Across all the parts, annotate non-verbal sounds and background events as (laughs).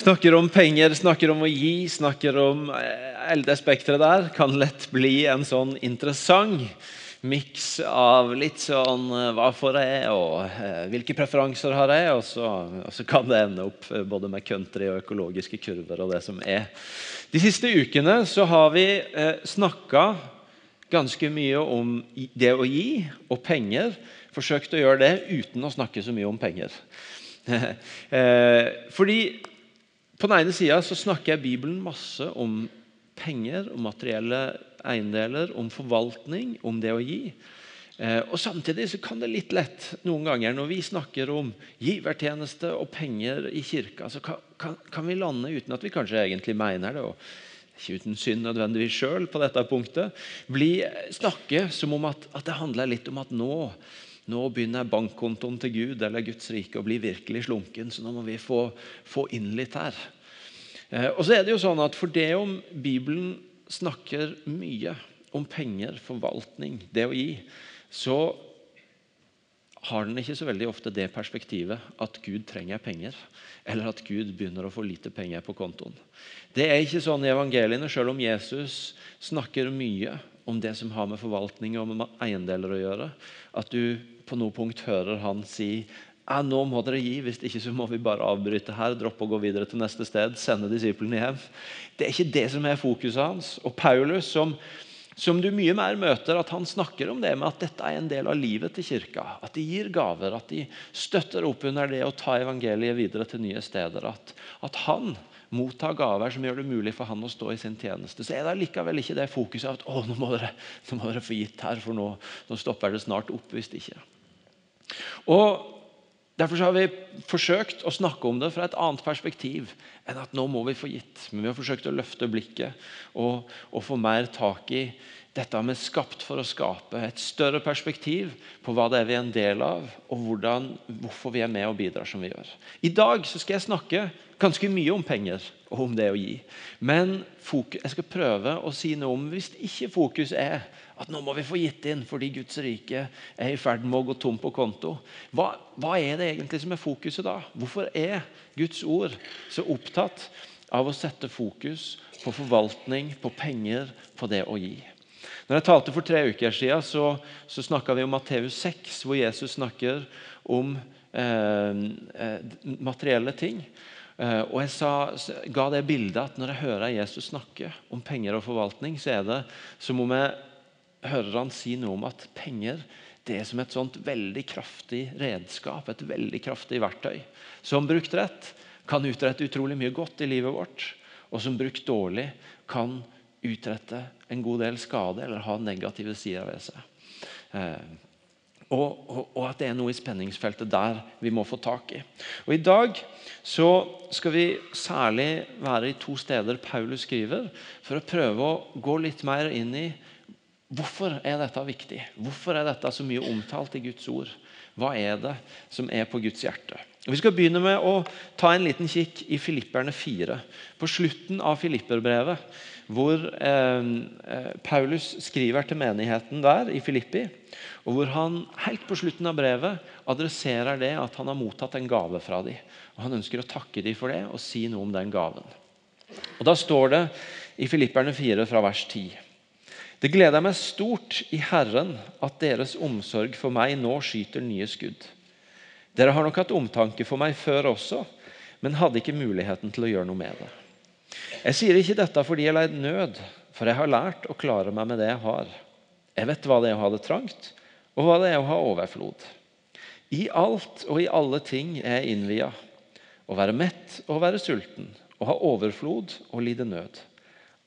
Snakker om penger, snakker om å gi, snakker om eh, hele det spekteret der. Kan lett bli en sånn interessant miks av litt sånn eh, Hva får jeg, og eh, hvilke preferanser har jeg? Og så, og så, kan det ende opp eh, både med country og økologiske kurver og det som er. De siste ukene så har vi eh, snakka ganske mye om det å gi og penger. Forsøkt å gjøre det uten å snakke så mye om penger. (laughs) eh, fordi på den ene sida snakker jeg Bibelen masse om penger, om materielle eiendeler, om forvaltning, om det å gi. Eh, og Samtidig så kan det litt lett noen ganger når vi snakker om givertjeneste og penger i kirka, så kan, kan, kan vi lande uten at vi kanskje egentlig mener det. og ikke uten synd nødvendigvis sjøl på dette punktet, bli snakke som om at, at, det handler litt om at nå, nå begynner bankkontoen til Gud eller Guds rike å bli virkelig slunken, så nå må vi få, få inn litt her. Eh, og så er det jo sånn at For det om Bibelen snakker mye om penger, forvaltning, det å gi, så har den ikke så veldig ofte det perspektivet at Gud trenger penger, eller at Gud begynner å få lite penger på kontoen. Det er ikke sånn i evangeliene, selv om Jesus snakker mye om det som har med forvaltning og med eiendeler å gjøre, at du på noe punkt hører han si ja, nå må dere gi, hvis ikke så må vi bare avbryte her, droppe å gå videre til neste sted, sende disiplene hjem. Det er ikke det som er fokuset hans. Og Paulus, som, som, du mye mer møter, at han snakker om det med at dette er en del av livet til kirka. At de gir gaver, at de støtter opp under det å ta evangeliet videre til nye steder. At, at han mottar gaver som gjør det mulig for han å stå i sin tjeneste. Så er det likevel ikke det fokuset at å, nå må dere, nå må dere få gitt her, for nå, nå stopper det snart opp hvis ikke. Og Derfor har vi forsøkt å snakke om det fra et annet perspektiv enn at nå må vi få gitt. Men vi har forsøkt å løfte blikket og, og få mer tak i dette med skapt for å skape. Et større perspektiv på hva det er vi er en del av, og hvordan, hvorfor vi er med og bidrar som vi gjør. I dag skal jeg snakke ganske mye om penger og om det å gi. Men jeg skal prøve å si noe om hvis ikke fokus er at nå må vi få gitt inn fordi Guds rike er i ferd med å gå tom på konto. Hva, hva er det egentlig som er fokuset da? Hvorfor er Guds ord så opptatt av å sette fokus på forvaltning, på penger, på det å gi? Når jeg talte For tre uker siden, så, så snakka vi om Matteus 6, hvor Jesus snakker om eh, eh, materielle ting. Eh, og jeg sa, ga det bildet at Når jeg hører Jesus snakke om penger og forvaltning, så er det som om jeg hører han si noe om at penger det er som et sånt veldig kraftig redskap, et veldig kraftig verktøy, som brukt rett kan utrette utrolig mye godt i livet vårt, og som brukt dårlig kan utrette en god del skade eller ha negative sider ved seg. Eh, og, og, og, at det er noe i spenningsfeltet der vi må få tak i. Og I dag så skal vi særlig være i to steder Paulus skriver, for å prøve å gå litt mer inn i Hvorfor er dette viktig? Hvorfor er dette så mye omtalt i Guds ord? Hva er det som er på Guds hjerte? Vi skal begynne med å ta en liten kikk i Filipperne 4. På slutten av Filipperbrevet, hvor eh, eh, Paulus skriver til menigheten der i Filippi, og hvor han helt på slutten av brevet adresserer det at han har mottatt en gave fra dem. Og Han ønsker å takke dem for det og si noe om den gaven. Og Da står det i Filipperne 4 fra vers 10. Det gleder meg stort i Herren at deres omsorg for meg nå skyter nye skudd. Dere har nok hatt omtanke for meg før også, men hadde ikke muligheten til å gjøre noe med det. Jeg sier ikke dette fordi jeg leid nød, for jeg har lært å klare meg med det jeg har. Jeg vet hva det er å ha det trangt, og hva det er å ha overflod. I alt og i alle ting er jeg innvia. Å være mett og være sulten, å ha overflod og lide nød.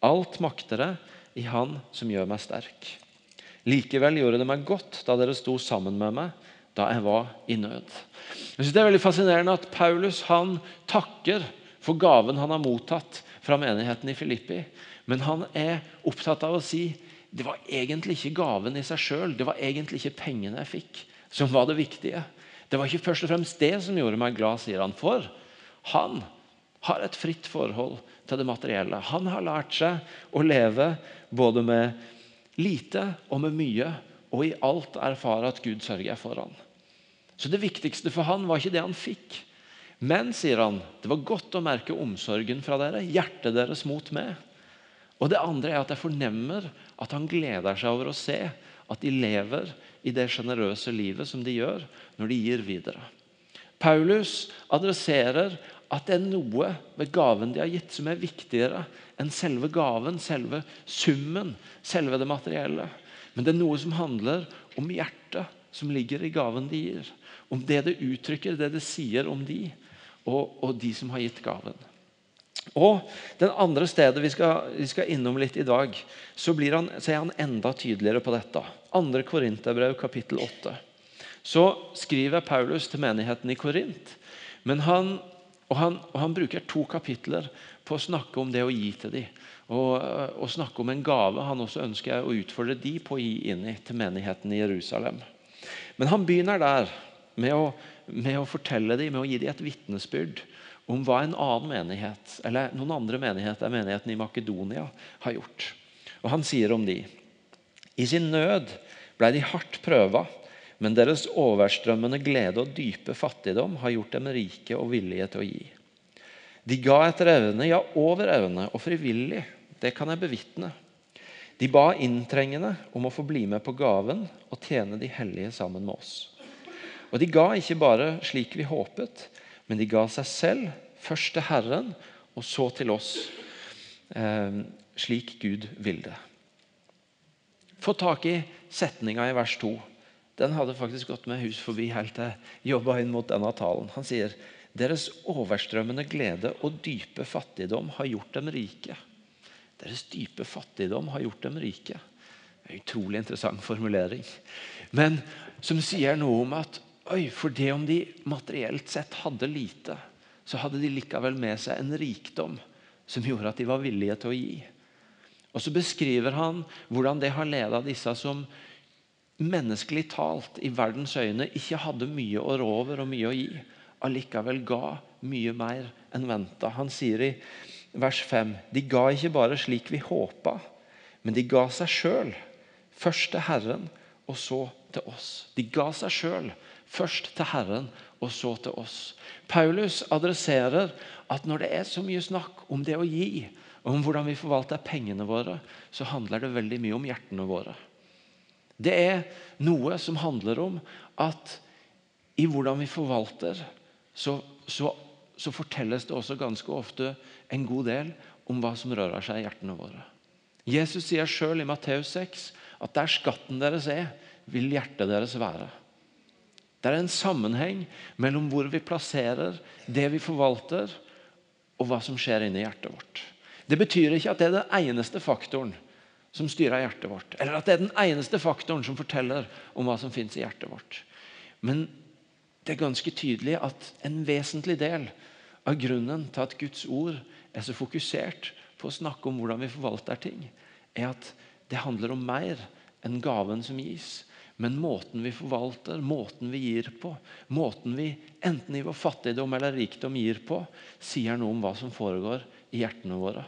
Alt makter jeg i Han som gjør meg sterk. Likevel gjorde det meg godt da dere sto sammen med meg da jeg var i nød. Jeg synes Det er veldig fascinerende at Paulus han takker for gaven han har mottatt fra menigheten i Filippi. Men han er opptatt av å si det var egentlig ikke gaven i seg sjøl, det var egentlig ikke pengene jeg fikk, som var det viktige. Det var ikke først og fremst det som gjorde meg glad, sier han. For han har et fritt forhold til det materielle. Han har lært seg å leve både med lite og med mye, og i alt erfare at Gud sørger for han. Så Det viktigste for han var ikke det han fikk, Men, sier han, det var godt å merke omsorgen fra dere, hjertet deres mot meg. Og det andre er at jeg fornemmer at han gleder seg over å se at de lever i det sjenerøse livet som de gjør når de gir videre. Paulus adresserer at det er noe ved gaven de har gitt, som er viktigere enn selve gaven, selve summen, selve det materielle. Men det er noe som handler om hjertet som ligger i gaven de gir. Om det det uttrykker, det det sier om de, og, og de som har gitt gaven. Og Den andre stedet vi skal, vi skal innom litt i dag, så, han, så, er han enda tydeligere på dette. 2. Korinterbrev kapittel 8. Så skriver Paulus til menigheten i Korint. Men han, og han, og han bruker to kapitler på å snakke om det å gi til dem. Og, og snakke om en gave han også ønsker å utfordre de på å gi inn til menigheten i Jerusalem. Men han begynner der med å, med å fortelle dem, med å gi dem et vitnesbyrd om hva en annen menighet, eller noen andre menigheter, menigheten i Makedonia, har gjort. Og Han sier om de I sin nød ble de hardt prøva, men deres overstrømmende glede og dype fattigdom har gjort dem rike og villige til å gi. De ga etter evne, ja, over evne, og frivillig. Det kan jeg bevitne. De ba inntrengende om å få bli med på gaven og tjene de hellige sammen med oss. Og de ga ikke bare slik vi håpet, men de ga seg selv, først til Herren, og så til oss, eh, slik Gud ville. Få tak i setninga i vers 2. Den hadde faktisk gått med hus forbi helt til jeg jobba inn mot denne talen. Han sier deres overstrømmende glede og dype fattigdom har gjort dem rike. Deres dype fattigdom har gjort dem rike. En utrolig interessant formulering. Men som sier noe om at Oi, for det om de materielt sett hadde lite, så hadde de likevel med seg en rikdom som gjorde at de var villige til å gi. Og Så beskriver han hvordan det har leda disse som menneskelig talt i verdens øyne ikke hadde mye å rå over og mye å gi, allikevel ga mye mer enn venta. Han sier i vers 5.: De ga ikke bare slik vi håpa, men de ga seg sjøl. Først til Herren, og så til oss. De ga seg sjøl Først til Herren, og så til oss. Paulus adresserer at når det er så mye snakk om det å gi, om hvordan vi forvalter pengene våre, så handler det veldig mye om hjertene våre. Det er noe som handler om at i hvordan vi forvalter, så, så, så fortelles det også ganske ofte en god del om hva som rører seg i hjertene våre. Jesus sier sjøl i Matteus 6 at der skatten deres er, vil hjertet deres være. Det er en sammenheng mellom hvor vi plasserer det vi forvalter, og hva som skjer inni hjertet vårt. Det betyr ikke at det er den eneste faktoren som styrer hjertet vårt, eller at det er den eneste faktoren som forteller om hva som finnes i hjertet vårt. Men det er ganske tydelig at en vesentlig del av grunnen til at Guds ord er så fokusert på å snakke om hvordan vi forvalter ting, er at det handler om mer enn gaven som gis. Men måten vi forvalter, måten vi gir på, måten vi enten i vår fattigdom eller rikdom gir på, sier noe om hva som foregår i hjertene våre.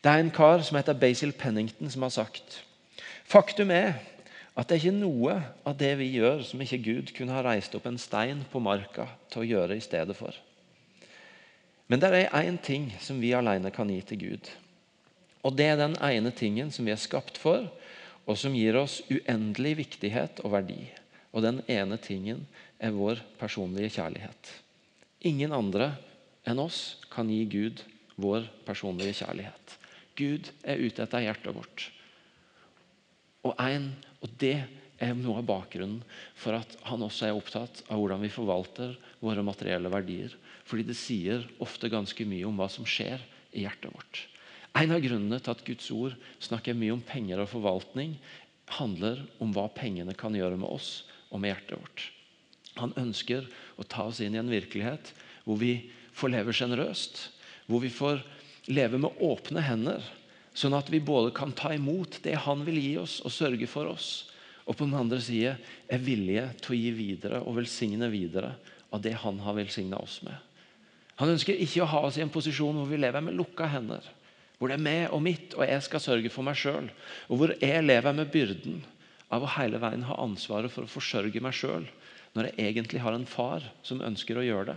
Det er en kar som heter Basil Pennington, som har sagt Faktum er at det er ikke noe av det vi gjør, som ikke Gud kunne ha reist opp en stein på marka til å gjøre i stedet for. Men det er én ting som vi alene kan gi til Gud. Og det er den ene tingen som vi er skapt for, og som gir oss uendelig viktighet og verdi. Og den ene tingen er vår personlige kjærlighet. Ingen andre enn oss kan gi Gud vår personlige kjærlighet. Gud er ute etter hjertet vårt. Og, én. og det er noe av bakgrunnen for at han også er opptatt av hvordan vi forvalter våre materielle verdier. Fordi det sier ofte ganske mye om hva som skjer i hjertet vårt. En av grunnene til at Guds ord snakker mye om penger og forvaltning, handler om hva pengene kan gjøre med oss og med hjertet vårt. Han ønsker å ta oss inn i en virkelighet hvor vi får leve sjenerøst. Hvor vi får leve med åpne hender, sånn at vi både kan ta imot det han vil gi oss, og sørge for oss, og på den andre side er villige til å gi videre og velsigne videre av det han har velsigna oss med. Han ønsker ikke å ha oss i en posisjon hvor vi lever med lukka hender hvor det er meg og mitt, og jeg skal sørge for meg sjøl. Og hvor jeg lever med byrden av å hele veien ha ansvaret for å forsørge meg sjøl, når jeg egentlig har en far som ønsker å gjøre det.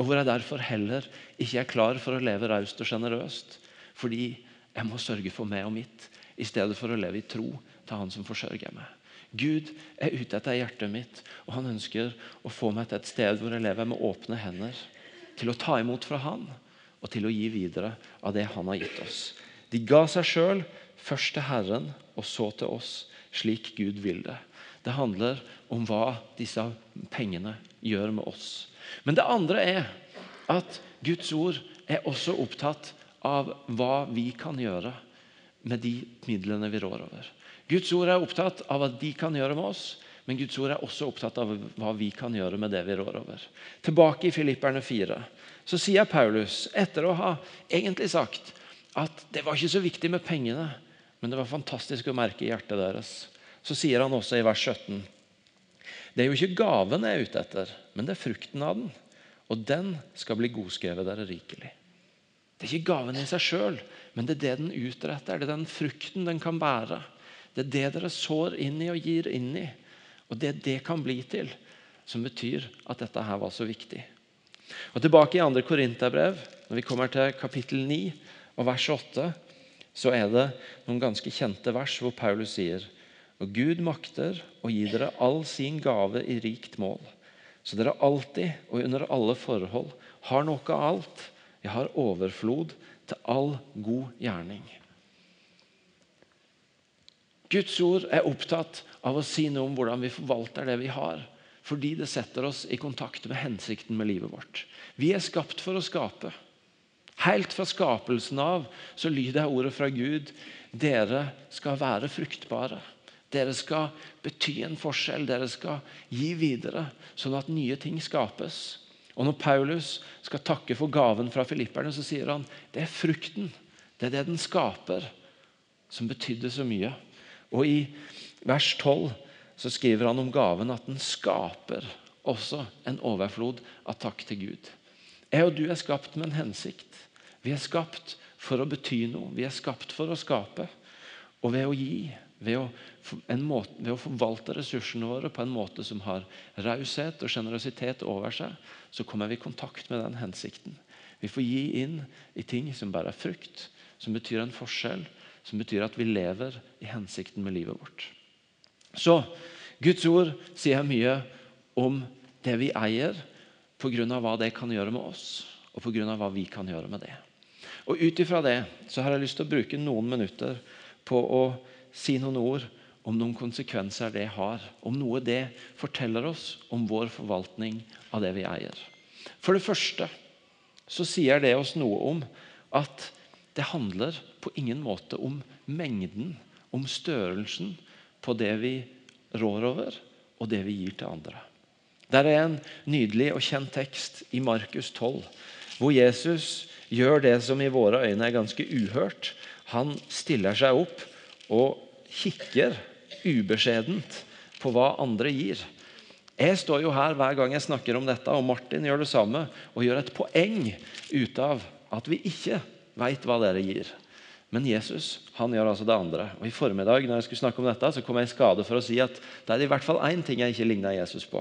Og hvor jeg derfor heller ikke er klar for å leve raust og sjenerøst. Fordi jeg må sørge for meg og mitt, i stedet for å leve i tro til Han som forsørger meg. Gud er ute etter hjertet mitt, og han ønsker å få meg til et sted hvor jeg lever med åpne hender. Til å ta imot fra Han og til å gi videre av det Han har gitt oss. De ga seg sjøl, først til Herren og så til oss, slik Gud vil det. Det handler om hva disse pengene gjør med oss. Men det andre er at Guds ord er også opptatt av hva vi kan gjøre med de midlene vi rår over. Guds ord er opptatt av hva de kan gjøre med oss, men Guds ord er også opptatt av hva vi kan gjøre med det vi rår over. Tilbake i Filipperne 4 så sier Paulus, etter å ha egentlig sagt at det var ikke så viktig med pengene, men det var fantastisk å merke i hjertet deres, så sier han også i vers 17 Det er jo ikke gaven jeg er ute etter, men det er frukten av den. Og den skal bli godskrevet dere rikelig. Det er ikke gaven i seg sjøl, men det er det den utretter. Det er den frukten den kan bære. Det er det dere sår inn i og gir inn i. Og det det kan bli til, som betyr at dette her var så viktig. Og Tilbake i 2. Korinterbrev, når vi kommer til kapittel 9 og vers 8, så er det noen ganske kjente vers hvor Paulus sier og Gud makter å gi dere all sin gave i rikt mål, så dere alltid og under alle forhold har noe av alt. Jeg har overflod til all god gjerning. Guds ord er opptatt av å si noe om hvordan vi forvalter det vi har. Fordi det setter oss i kontakt med hensikten med livet vårt. Vi er skapt for å skape. Helt fra skapelsen av så lyder ordet fra Gud dere skal være fruktbare. Dere skal bety en forskjell, dere skal gi videre, sånn at nye ting skapes. Og Når Paulus skal takke for gaven fra filipperne, så sier han det er frukten, det er det den skaper, som betydde så mye. Og I vers 12 så skriver han om gaven at den skaper også en overflod av takk til Gud. Jeg og du er skapt med en hensikt. Vi er skapt for å bety noe. Vi er skapt for å skape. Og ved å gi, ved å, måte, ved å forvalte ressursene våre på en måte som har raushet og sjenerøsitet over seg, så kommer vi i kontakt med den hensikten. Vi får gi inn i ting som bærer frukt, som betyr en forskjell, som betyr at vi lever i hensikten med livet vårt. Så Guds ord sier mye om det vi eier, pga. hva det kan gjøre med oss, og pga. hva vi kan gjøre med det. Og Ut ifra det så har jeg lyst til å bruke noen minutter på å si noen ord om noen konsekvenser det har. Om noe det forteller oss om vår forvaltning av det vi eier. For det første så sier det oss noe om at det handler på ingen måte om mengden, om størrelsen på det vi rår over, og det vi gir til andre. Der er en nydelig og kjent tekst i Markus 12, hvor Jesus gjør det som i våre øyne er ganske uhørt. Han stiller seg opp og kikker ubeskjedent på hva andre gir. Jeg står jo her hver gang jeg snakker om dette, og Martin gjør det samme, og gjør et poeng ut av at vi ikke veit hva dere gir. Men Jesus han gjør altså det andre. Og I formiddag når jeg skulle snakke om dette, så kom jeg i skade for å si at det er i hvert fall én ting jeg ikke ligna Jesus på.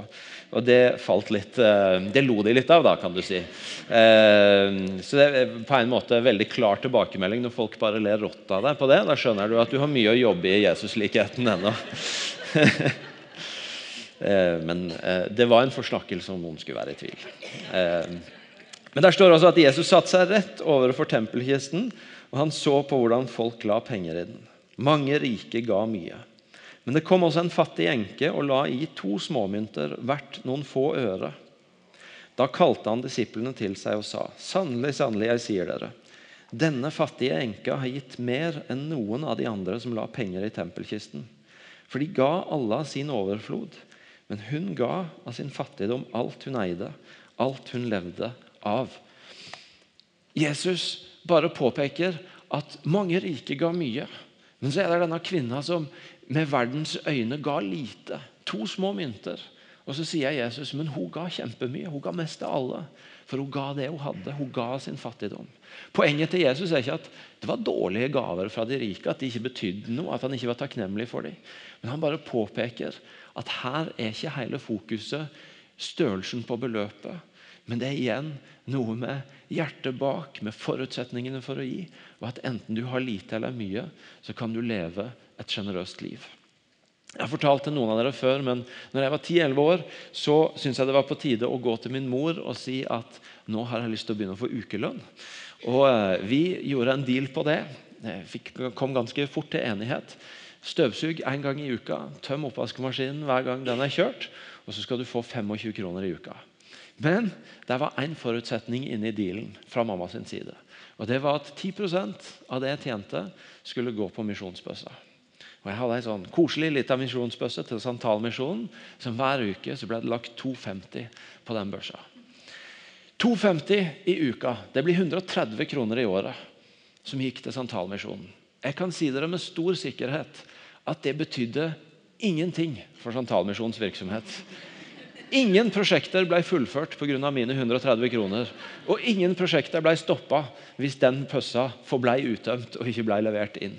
Og det falt litt, eh, det lo de litt av, da, kan du si. Eh, så det er på en måte veldig klar tilbakemelding når folk bare ler rått av deg på det. Da skjønner du at du har mye å jobbe i Jesuslikheten ennå. (laughs) Eh, men det var en forsnakkelse om noen skulle være i tvil. Men der står også at Jesus satte seg rett overfor tempelkisten, og han så på hvordan folk la penger i den. Mange rike ga mye. Men det kom også en fattig enke og la i to småmynter, hvert noen få øre. Da kalte han disiplene til seg og sa.: Sannelig, sannelig, jeg sier dere, denne fattige enka har gitt mer enn noen av de andre som la penger i tempelkisten. For de ga alle av sin overflod, men hun ga av sin fattigdom alt hun eide, alt hun levde av. Jesus bare påpeker at mange rike ga mye. Men så er det denne kvinna som med verdens øyne ga lite. To små mynter. Og så sier Jesus men hun ga kjempemye. Hun ga mest av alle. For hun ga det hun hadde. Hun ga sin fattigdom. Poenget til Jesus er ikke at det var dårlige gaver fra de rike, at de ikke betydde noe, at han ikke var takknemlig for dem. Men han bare påpeker at her er ikke hele fokuset størrelsen på beløpet, Men det er igjen noe med hjertet bak, med forutsetningene for å gi. Og at enten du har lite eller mye, så kan du leve et sjenerøst liv. Jeg har fortalt til noen av dere før, men når jeg var 10-11 år, så syntes jeg det var på tide å gå til min mor og si at nå har jeg lyst til å begynne å få ukelønn. Og eh, Vi gjorde en deal på det. Fikk, kom ganske fort til enighet. Støvsug en gang i uka. Tøm oppvaskmaskinen hver gang den er kjørt. Og så skal du få 25 kroner i uka. Men det var én forutsetning inne i dealen fra mamma sin side. Og Det var at 10% av det jeg tjente, skulle gå på misjonsbøssa. Og Jeg hadde ei sånn koselig lita misjonsbøsse til Santalmisjonen. som Hver uke så ble det lagt 2,50 på den børsa. 2,50 i uka. Det blir 130 kroner i året som gikk til Santalmisjonen. Jeg kan si dere med stor sikkerhet at det betydde ingenting for Santalmisjonens virksomhet. Ingen prosjekter ble fullført pga. mine 130 kroner. Og ingen prosjekter ble stoppa hvis den pøssa forblei utømt og ikke ble levert inn.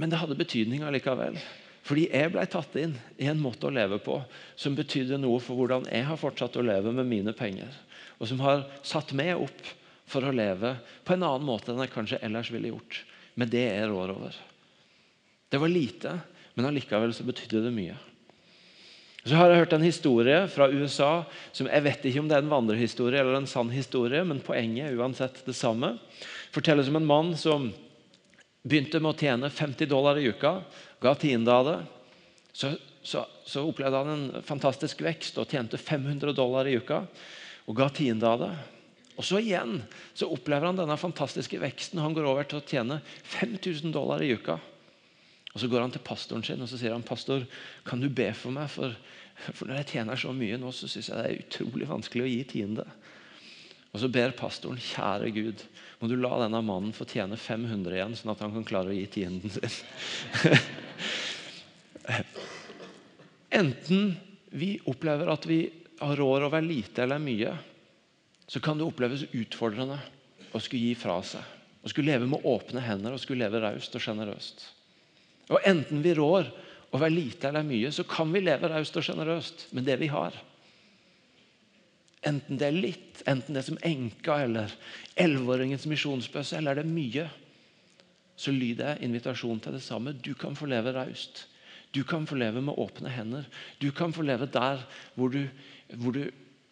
Men det hadde betydning allikevel. Fordi jeg ble tatt inn i en måte å leve på som betydde noe for hvordan jeg har fortsatt å leve med mine penger. Og som har satt meg opp for å leve på en annen måte enn jeg kanskje ellers ville gjort. Med det jeg rår over. Det var lite, men allikevel så betydde det mye. Så har jeg hørt en historie fra USA som jeg vet ikke om det er en vandrehistorie eller en sann historie, men poenget er uansett det samme. Fortelles om en mann som begynte med å tjene 50 dollar i uka, ga tiende av det. Så, så, så, opplevde han en fantastisk vekst og tjente 500 dollar i uka. Og ga tiende av det. Og så igjen så opplever han denne fantastiske veksten. Han går over til å tjene 5000 dollar i uka. Og Så går han til pastoren sin og så sier han, pastor, kan du be for meg. For, for når jeg tjener så mye nå, så syns jeg det er utrolig vanskelig å gi tiende. Og Så ber pastoren kjære Gud, må du la denne mannen få tjene 500 igjen, sånn at han kan klare å gi tienden sin. (laughs) Enten vi opplever at vi har råd over lite eller mye, så kan det oppleves utfordrende å skulle gi fra seg. Å skulle leve med åpne hender og skulle leve raust og sjenerøst. Og enten vi rår over lite eller mye, så kan vi leve raust og sjenerøst med det vi har. Enten det er litt, enten det er som enka eller elleveåringens misjonsbøsse, eller er det mye, så lyder jeg invitasjonen til det samme. Du kan få leve raust. Du kan få leve med åpne hender. Du kan få leve der hvor du, hvor du,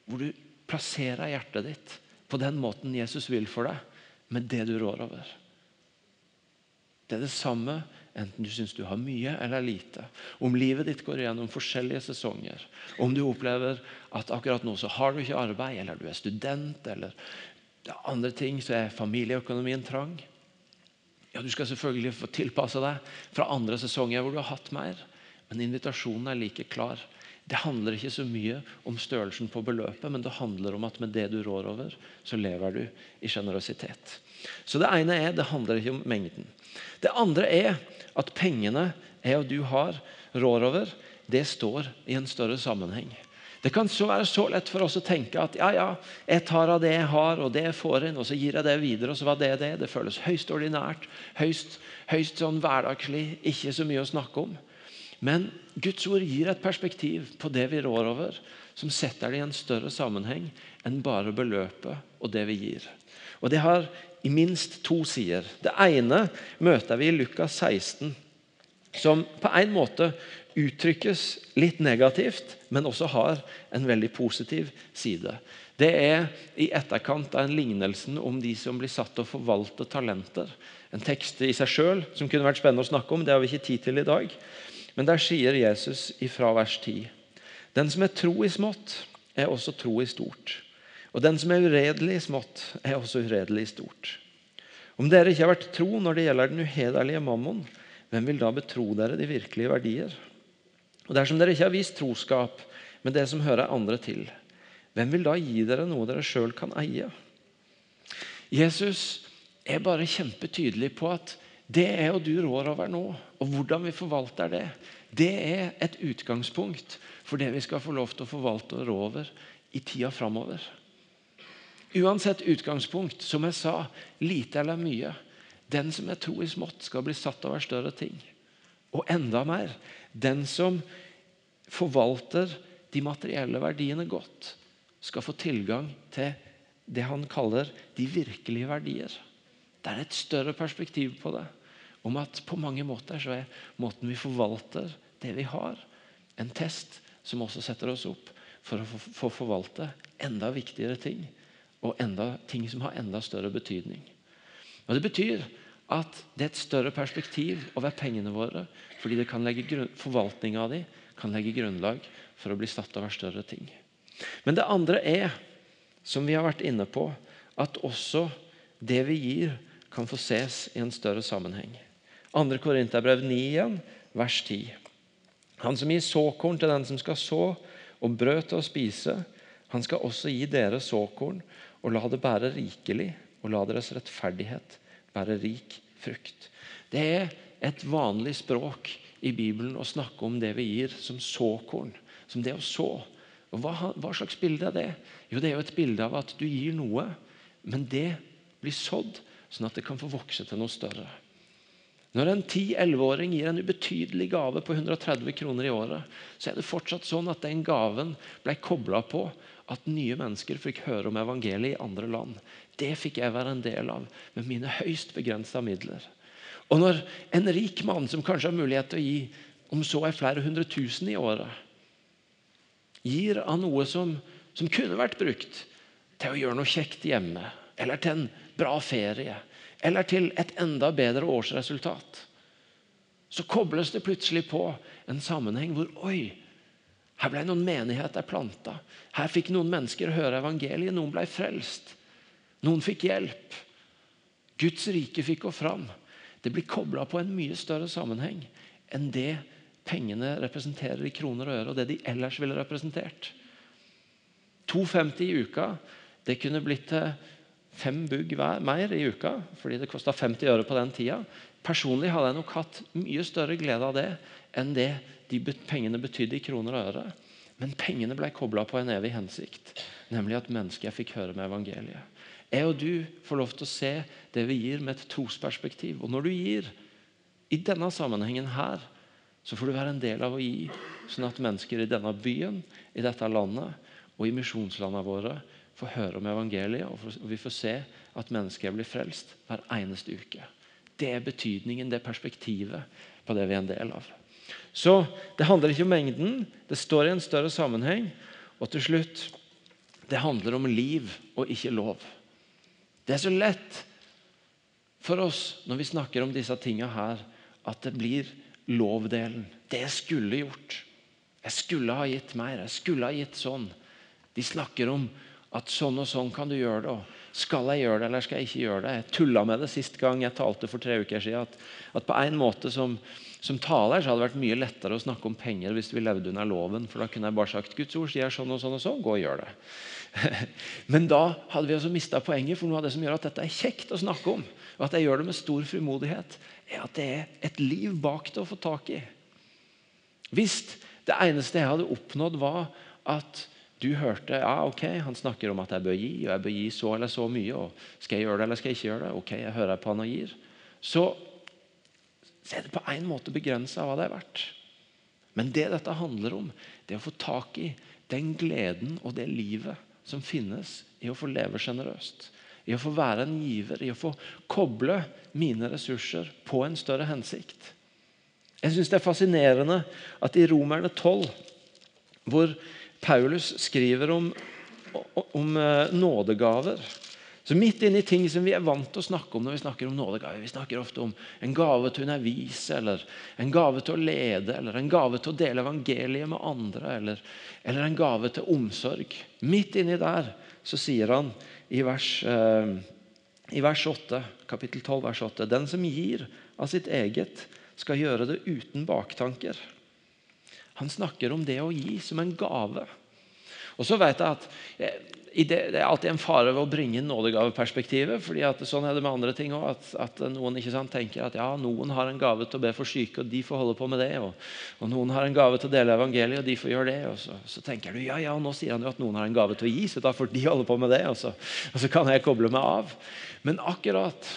hvor du plasserer hjertet ditt på den måten Jesus vil for deg, med det du rår over. Det er det samme enten du syns du har mye eller lite. Om livet ditt går gjennom forskjellige sesonger. Om du opplever at akkurat nå så har du ikke arbeid, eller du er student, eller andre ting, så er familieøkonomien trang. Ja, Du skal selvfølgelig få tilpasse deg fra andre sesonger hvor du har hatt mer. Men invitasjonen er like klar. Det handler ikke så mye om størrelsen på beløpet, men det handler om at med det du rår over, så lever du i sjenerøsitet. Så det ene er, det handler ikke om mengden. Det andre er at pengene jeg og du har, rår over, det står i en større sammenheng. Det kan så være så lett for oss å tenke at ja, ja, jeg tar av det jeg har, og det jeg får inn, og så gir jeg det videre. og så var Det det. Det føles høyst ordinært, høyst, høyst sånn hverdagslig, ikke så mye å snakke om. Men Guds ord gir et perspektiv på det vi rår over, som setter det i en større sammenheng enn bare beløpet og det vi gir. Og Det har i minst to sider. Det ene møter vi i Lukas 16, som på en måte uttrykkes litt negativt, men også har en veldig positiv side. Det er i etterkant av en lignelsen om de som blir satt til å forvalte talenter. En tekst i seg sjøl som kunne vært spennende å snakke om. Det har vi ikke tid til i dag. Men der sier Jesus ifra vers 10.: Den som er tro i smått, er også tro i stort. Og den som er uredelig i smått, er også uredelig i stort. Om dere ikke har vært tro når det gjelder den uhederlige mammon, hvem vil da betro dere de virkelige verdier? Og dersom dere ikke har vist troskap med det som hører andre til, hvem vil da gi dere noe dere sjøl kan eie? Jesus er bare kjempetydelig på at det er jo du rår over nå, og hvordan vi forvalter det, det er et utgangspunkt for det vi skal få lov til å forvalte og rå over i tida framover. Uansett utgangspunkt, som jeg sa, lite eller mye. Den som er tro i smått, skal bli satt over større ting. Og enda mer, den som forvalter de materielle verdiene godt, skal få tilgang til det han kaller de virkelige verdier. Det er et større perspektiv på det. Om at på mange måter så er måten vi forvalter det vi har, en test som også setter oss opp for å få forvalte enda viktigere ting. Og enda, ting som har enda større betydning. Og Det betyr at det er et større perspektiv over pengene våre. Fordi det forvaltninga av dem kan legge grunnlag for å bli satt over større ting. Men det andre er, som vi har vært inne på, at også det vi gir, kan få ses i en større sammenheng. 2. Korinterbrev 9 igjen, vers 10. Han som gir såkorn til den som skal så, og brød til å spise, han skal også gi dere såkorn, og la det bære rikelig, og la deres rettferdighet bære rik frukt. Det er et vanlig språk i Bibelen å snakke om det vi gir som såkorn, som det å så. Og hva, hva, slags bilde er det? Jo, Det er jo et bilde av at du gir noe, men det blir sådd sånn at det kan få vokse til noe større. Når en 10-11-åring gir en ubetydelig gave på 130 kroner i året, så er det fortsatt sånn at den gaven ble kobla på at nye mennesker fikk høre om evangeliet i andre land. Det fikk jeg være en del av med mine høyst begrensa midler. Og når en rik mann som kanskje har mulighet til å gi om så er flere hundre tusen i året, gir av noe som, som kunne vært brukt til å gjøre noe kjekt hjemme, eller til en bra ferie, eller til et enda bedre årsresultat, så kobles det plutselig på en sammenheng hvor oi, her ble noen menigheter planta. Her fikk noen mennesker høre evangeliet. Noen ble frelst. Noen fikk hjelp. Guds rike fikk gå fram. Det blir kobla på en mye større sammenheng enn det pengene representerer i kroner og øre, og det de ellers ville representert. 2,50 i uka det kunne blitt til fem bugg mer i uka, fordi det kosta 50 øre på den tida. Personlig hadde jeg nok hatt mye større glede av det enn det de pengene betydde i kroner og øre. Men pengene ble kobla på en evig hensikt, nemlig at mennesket fikk høre med evangeliet. Jeg og du får lov til å se det vi gir, med et trosperspektiv. Og når du gir i denne sammenhengen her, så får du være en del av å gi, sånn at mennesker i denne byen, i dette landet og i misjonslandene våre får høre om evangeliet, og vi får se at mennesker blir frelst hver eneste uke. Det er betydningen, det er perspektivet på det vi er en del av. Så det handler ikke om mengden, det står i en større sammenheng. Og til slutt det handler om liv og ikke lov. Det er så lett for oss når vi snakker om disse tingene her, at det blir lovdelen. Det jeg skulle gjort. Jeg skulle ha gitt mer. Jeg skulle ha gitt sånn. De snakker om at sånn og sånn kan du gjøre det. Skal jeg gjøre det, eller skal jeg ikke gjøre det? Jeg tulla med det sist gang jeg talte for tre uker siden. At, at på en måte som, som, taler så hadde det vært mye lettere å snakke om penger hvis vi levde under loven. For da kunne jeg bare sagt Guds ord sier sånn og sånn og sånn, gå og gjør det. (laughs) Men da hadde vi også mista poenget, for noe av det som gjør at dette er kjekt å snakke om, og at jeg gjør det med stor frimodighet, er at det er et liv bak det å få tak i. Hvis det eneste jeg hadde oppnådd, var at du hørte ja, ok, han snakker om at jeg bør gi, og jeg bør gi så eller så mye. og Skal jeg gjøre det eller skal jeg ikke gjøre det? Ok, jeg hører på han og gir. Så, så er det på en måte begrensa hva det er verdt. Men det dette handler om, det er å få tak i den gleden og det livet som finnes i å få leve sjenerøst. I å få være en giver, i å få koble mine ressurser på en større hensikt. Jeg syns det er fascinerende at i Romerne 12, hvor Paulus skriver om, om eh, nådegaver så Midt inni ting som vi er vant til å snakke om når vi snakker om nådegaver Vi snakker ofte om en gave til å undervise, eller en gave til å lede, eller en gave til å dele evangeliet med andre, eller, eller en gave til omsorg. Midt inni der så sier han i vers, eh, i vers 8, kapittel 12, vers 8 Den som gir av sitt eget, skal gjøre det uten baktanker. Han snakker om det å gi som en gave. Og så vet jeg at eh, det, er alltid en fare ved å bringe inn nådegaveperspektivet. fordi at Sånn er det med andre ting også, At, at, noen ikke sant, tenker at ja, noen har en gave til å be for syke, og de får holde på med det. Og, og noen har en gave til å dele evangeliet, og de får gjøre det. Og så, så, tenker du ja, ja, nå sier han jo at noen har en gave til å gi, så da får de holde på med det. Og så, og så kan jeg koble meg av. Men akkurat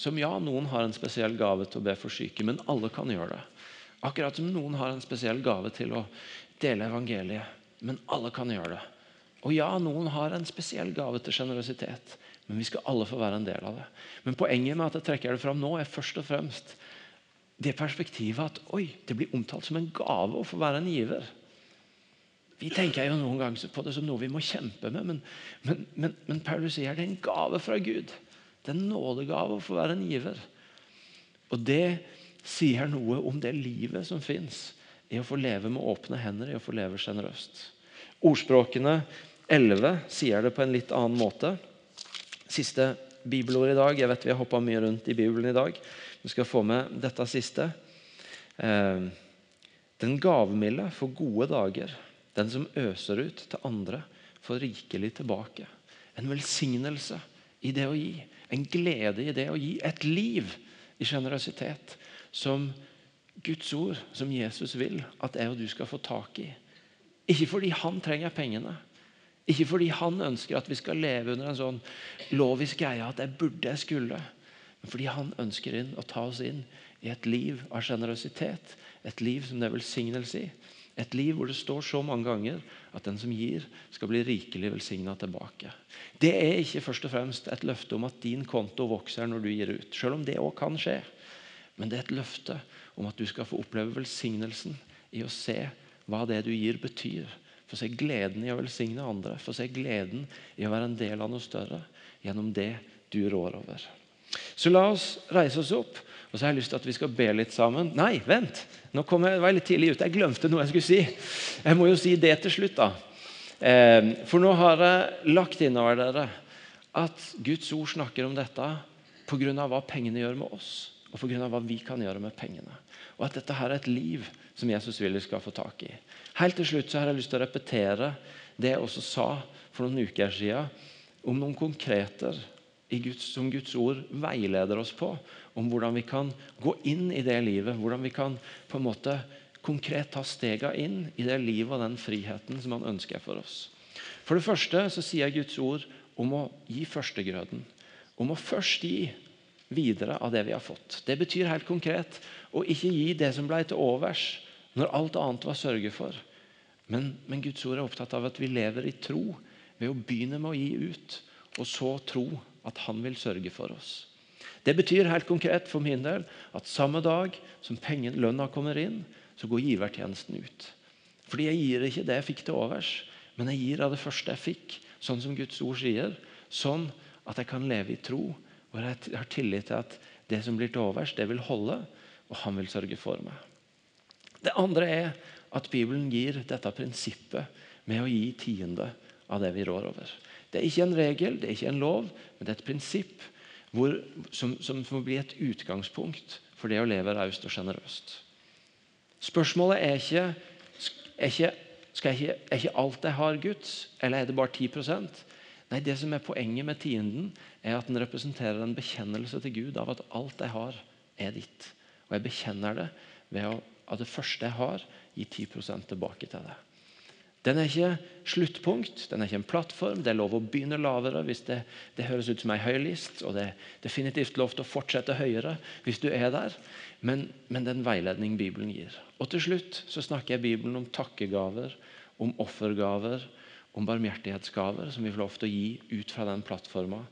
som ja, noen har en spesiell gave til å be for syke, men alle kan gjøre det. Akkurat som noen har en spesiell gave til å dele evangeliet, men alle kan gjøre det. Og ja, noen har en spesiell gave til sjenerøsitet. Men vi skal alle få være en del av det. Men poenget med at jeg trekker det fram nå, er først og fremst det perspektivet at oi, det blir omtalt som en gave å få være en giver. Vi tenker jo noen ganger på det som noe vi må kjempe med, men, men, men, men Paulus sier det er en gave fra Gud. Det er en nådegave å få være en giver. Og det sier noe om det livet som fins i å få leve med åpne hender, i å få leve sjenerøst. Ordspråkene 11 sier det på en litt annen måte. Siste bibelord i dag. Jeg vet vi har hoppa mye rundt i Bibelen i dag. Vi skal få med dette siste. Eh, den gavmilde får gode dager. Den som øser ut til andre, får rikelig tilbake. En velsignelse i det å gi. En glede i det å gi. Et liv i sjenerøsitet som Guds ord, som Jesus vil at jeg og du skal få tak i. Ikke fordi han trenger pengene. Ikke fordi han ønsker at vi skal leve under en sånn lovisk greie at jeg burde, jeg skulle. Men fordi han ønsker inn å ta oss inn i et liv av sjenerøsitet. Et liv som det er velsignelse i. Et liv hvor det står så mange ganger at den som gir, skal bli rikelig velsigna tilbake. Det er ikke først og fremst et løfte om at din konto vokser når du gir ut. Selv om det òg kan skje. Men det er et løfte om at du skal få oppleve velsignelsen i å se hva det du gir, betyr. Få se gleden i å velsigne andre. Få se gleden i å være en del av noe større gjennom det du rår over. Så la oss reise oss opp. Og så har jeg lyst til at vi skal be litt sammen. Nei, vent! Nå jeg, var jeg litt tidlig ute. Jeg glemte noe jeg skulle si. Jeg må jo si det til slutt, da. Eh, for nå har jeg lagt innover dere at Guds ord snakker om dette pga. hva pengene gjør med oss, og pga. hva vi kan gjøre med pengene. Og at dette her er et liv som Jesus vil vi skal få tak i. Helt til slutt så har jeg lyst til å repetere det jeg også sa for noen uker siden om noen konkreter Guds, som Guds ord veileder oss på. Om hvordan vi kan gå inn i det livet. Hvordan vi kan på en måte konkret ta stega inn i det livet og den friheten som han ønsker for oss. For det første så sier Guds ord om å gi førstegrøden. Om å først gi videre av det vi har fått. Det betyr helt konkret å ikke gi det som ble til overs, når alt annet var sørget for. Men, men, Guds ord er opptatt av at vi lever i tro ved å begynne med å gi ut, og så tro at Han vil sørge for oss. Det betyr helt konkret for min del at samme dag som lønna kommer inn, så går givertjenesten ut. Fordi jeg gir ikke det jeg fikk til overs, men jeg gir av det første jeg fikk, sånn som Guds ord sier. Sånn at jeg kan leve i tro, og jeg har tillit til at det som blir til overs, det vil holde, og Han vil sørge for meg. Det andre er at Bibelen gir dette prinsippet med å gi tiende av det vi rår over. Det er ikke en regel, det er ikke en lov, men det er et prinsipp hvor, som, som må bli et utgangspunkt for det å leve raust og sjenerøst. Spørsmålet er ikke, er ikke, ikke, er ikke alt jeg har, Guds, eller er det bare 10 Nei, Det som er poenget med tienden, er at den representerer en bekjennelse til Gud av at alt jeg har, er ditt. Og jeg bekjenner det ved at det første jeg har, gir 10% tilbake til deg. Den er ikke sluttpunkt, den er ikke en plattform. Det er lov å begynne lavere hvis det, det høres ut som ei høylist. Og det er definitivt lov til å fortsette høyere hvis du er der. Men, men den veiledning Bibelen gir. Og til slutt så snakker jeg Bibelen om takkegaver, om offergaver, om barmhjertighetsgaver som vi får lov til å gi ut fra den plattforma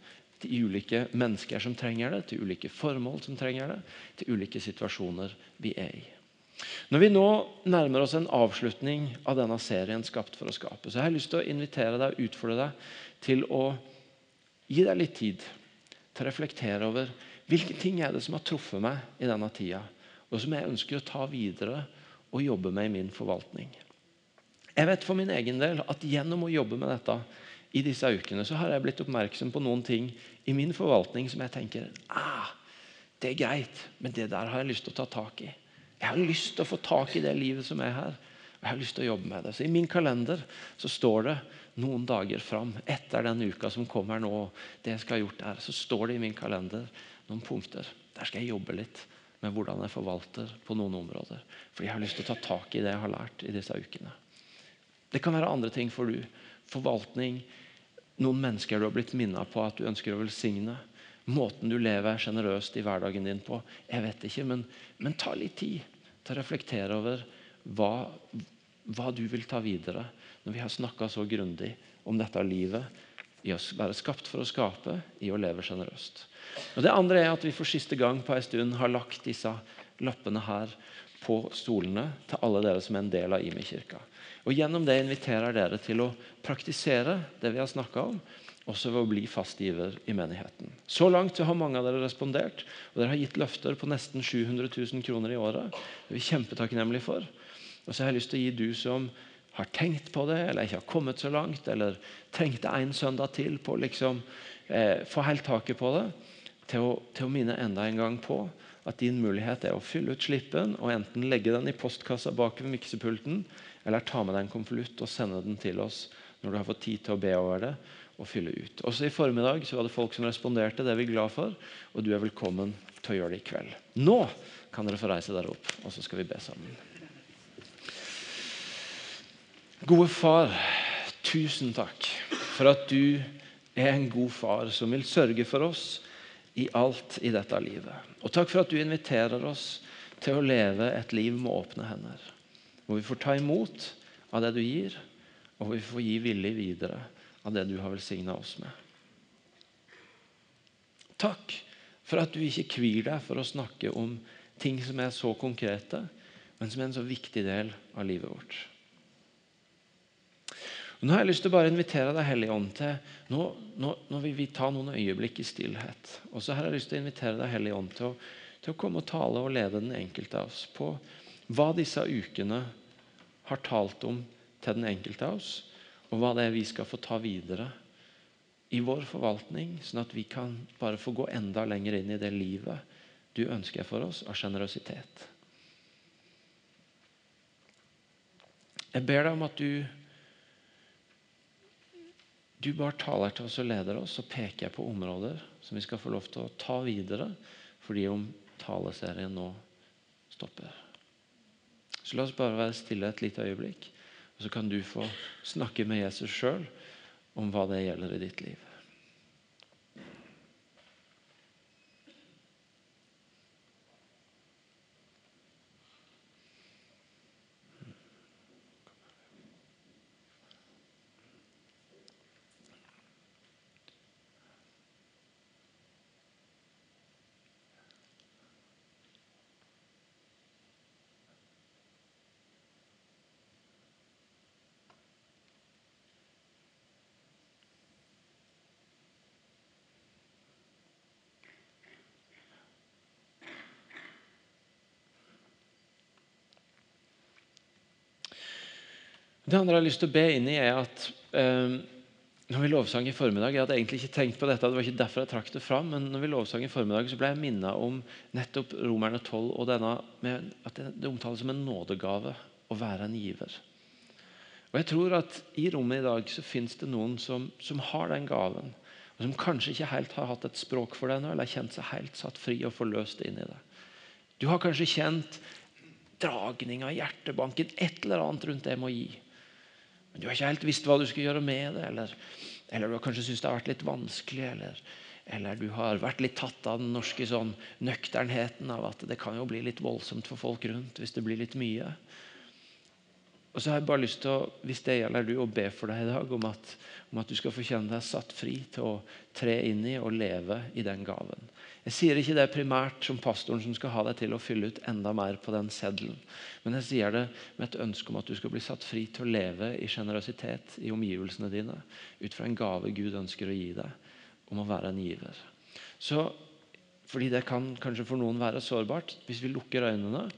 til ulike mennesker som trenger det, til ulike formål som trenger det, til ulike situasjoner vi er i. Når vi nå nærmer oss en avslutning av denne serien 'Skapt for å skape', så har jeg lyst til å invitere deg og utfordre deg til å gi deg litt tid til å reflektere over hvilke ting er det som har truffet meg i denne tida, og som jeg ønsker å ta videre og jobbe med i min forvaltning. Jeg vet for min egen del at gjennom å jobbe med dette i disse ukene, så har jeg blitt oppmerksom på noen ting i min forvaltning som jeg tenker ah, det er greit, men det der har jeg lyst til å ta tak i. Jeg har lyst til å få tak i det livet som er her. Og jeg har lyst til å jobbe med det. Så I min kalender så står det noen dager fram etter den uka som kommer nå, det jeg skal ha gjort der, så står det i min kalender noen punkter. Der skal jeg jobbe litt med hvordan jeg forvalter på noen områder. Fordi jeg har lyst til å ta tak i det jeg har lært i disse ukene. Det kan være andre ting for du. Forvaltning, noen mennesker du har blitt minnet på at du ønsker å velsigne måten du lever sjenerøst i hverdagen din på. Jeg vet ikke, men, men, ta litt tid til å reflektere over hva, hva du vil ta videre når vi har snakka så grundig om dette livet, i å være skapt for å skape, i å leve sjenerøst. Det andre er at vi for siste gang på en stund har lagt disse lappene her på stolene til alle dere som er en del av Imi-kirka. Og Gjennom det inviterer dere til å praktisere det vi har snakka om, også ved å bli fastgiver i menigheten. Så langt så har mange av dere respondert, og dere har gitt løfter på nesten 700 000 kroner i året. Det er vi kjempetakknemlige for. Og så har jeg lyst til å gi du som har tenkt på det, eller ikke har kommet så langt, eller trengte en søndag til på å liksom, eh, få helt taket på det, til å, til å minne enda en gang på at din mulighet er å fylle ut slippen og enten legge den i postkassa bak ved miksepulten, eller ta med deg en konvolutt og sende den til oss når du har fått tid til å be over det og fylle ut. Også i formiddag så var det folk som responderte. Det er vi glad for. Og du er velkommen til å gjøre det i kveld. Nå kan dere få reise dere opp, og så skal vi be sammen. Gode far, tusen takk for at du er en god far som vil sørge for oss i alt i dette livet. Og takk for at du inviterer oss til å leve et liv med åpne hender. Hvor vi får ta imot av det du gir, og hvor vi får gi villig videre av det du har velsigna oss med. Takk for at du ikke kvir deg for å snakke om ting som er så konkrete, men som er en så viktig del av livet vårt. Og nå har jeg lyst til å bare invitere deg Hellige Ånd til nå, nå, nå, vil vi ta noen øyeblikk i stillhet. Og så har jeg lyst til å invitere deg Hellige Ånd til å, til å komme og tale og lede den enkelte av oss på hva disse ukene har talt om til den enkelte av oss, og hva det er vi skal få ta videre i vår forvaltning, sånn at vi kan bare få gå enda lenger inn i det livet du ønsker for oss av sjenerøsitet. Jeg ber deg om at du du bare taler til oss og leder oss, og peker jeg på områder som vi skal få lov til å ta videre fordi om taleserien nå stopper. Så la oss bare være stille et lite øyeblikk. Og Så kan du få snakke med Jesus sjøl om hva det gjelder i ditt liv. Det andre jeg har lyst til å be inn i, er at eh, når vi lovsang i formiddag Jeg hadde egentlig ikke tenkt på dette, det var ikke derfor jeg trakk det fram, men når vi lovsang i formiddag, så ble jeg minnet om nettopp Romerne 12 og denne, med, at det, omtales som en nådegave å være en giver. Og jeg tror at I rommet i dag så finnes det noen som, som har den gaven, og som kanskje ikke helt har hatt et språk for det ennå, eller kjent seg helt satt fri og forløst inn i det. Du har kanskje kjent dragninga i hjertebanken, et eller annet rundt det med å gi. Men du har ikke helt visst hva du skal gjøre med det. Eller, eller du har kanskje syntes det har vært litt vanskelig. Eller, eller, du har vært litt tatt av den norske sånn, nøkternheten av at det kan jo bli litt voldsomt for folk rundt hvis det blir litt mye. Og så har jeg bare lyst til å, hvis det gjelder du, å be for deg i dag om at, om at du skal få kjenne deg satt fri til å tre inn i og leve i den gaven. Jeg sier ikke det primært som pastoren som skal ha deg til å fylle ut enda mer på den seddelen. Men jeg sier det med et ønske om at du skal bli satt fri til å leve i sjenerøsitet i omgivelsene dine. Ut fra en gave Gud ønsker å gi deg om å være en giver. Så, fordi det kan kanskje for noen være sårbart. Hvis vi lukker øynene,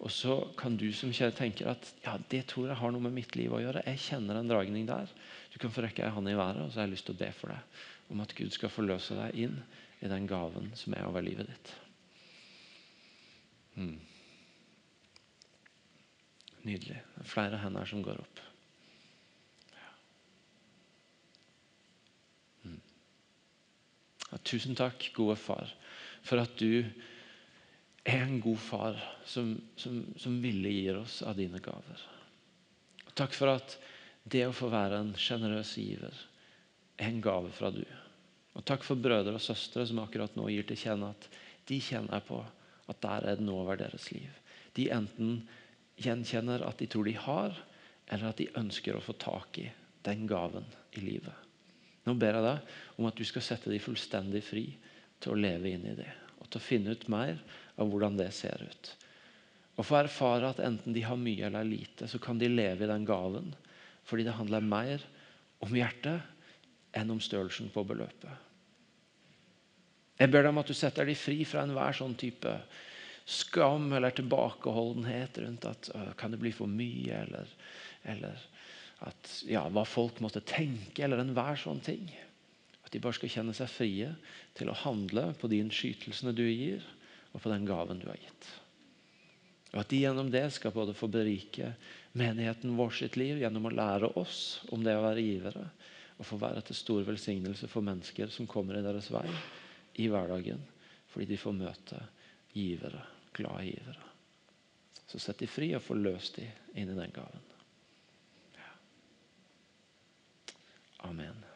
og så kan du som kjære tenker at ja, det tror jeg har noe med mitt liv å gjøre. Jeg kjenner en dragning der. Du kan få rekke ei hånd i været, og så har jeg lyst til å be for deg om at Gud skal forløse deg inn i den gaven som er over livet ditt. Mm. Nydelig. Det er flere hender som går opp. Ja. Mm. Ja, tusen takk, gode far, for at du en god far som, som, som ville gir oss av dine gaver. Takk for at det å få være en sjenerøs giver er en gave fra du. Og takk for brødre og søstre som akkurat nå gir til kjenne at de kjenner på at der er det noe over deres liv. De enten gjenkjenner at de tror de har, eller at de ønsker å få tak i den gaven i livet. Nå ber jeg deg om at du skal sette dem fullstendig fri til å leve inn i det. Til å finne ut mer av hvordan det ser ut. Og få erfare at enten de har mye eller lite, så kan de leve i den gaven. Fordi det handler mer om hjertet enn om størrelsen på beløpet. Jeg ber deg om at du setter dem fri fra enhver sånn type skam eller tilbakeholdenhet rundt at kan det bli for mye, eller, eller at, ja, hva folk måtte tenke, eller enhver sånn ting. At de bare skal kjenne seg frie til å handle på de innskytelsene du gir, og på den gaven du har gitt. Og At de gjennom det skal både få berike menigheten vår sitt liv gjennom å lære oss om det å være givere, og få være til stor velsignelse for mennesker som kommer i deres vei i hverdagen, fordi de får møte givere, glade givere. Så sett de fri og forløs de inn i den gaven. Amen.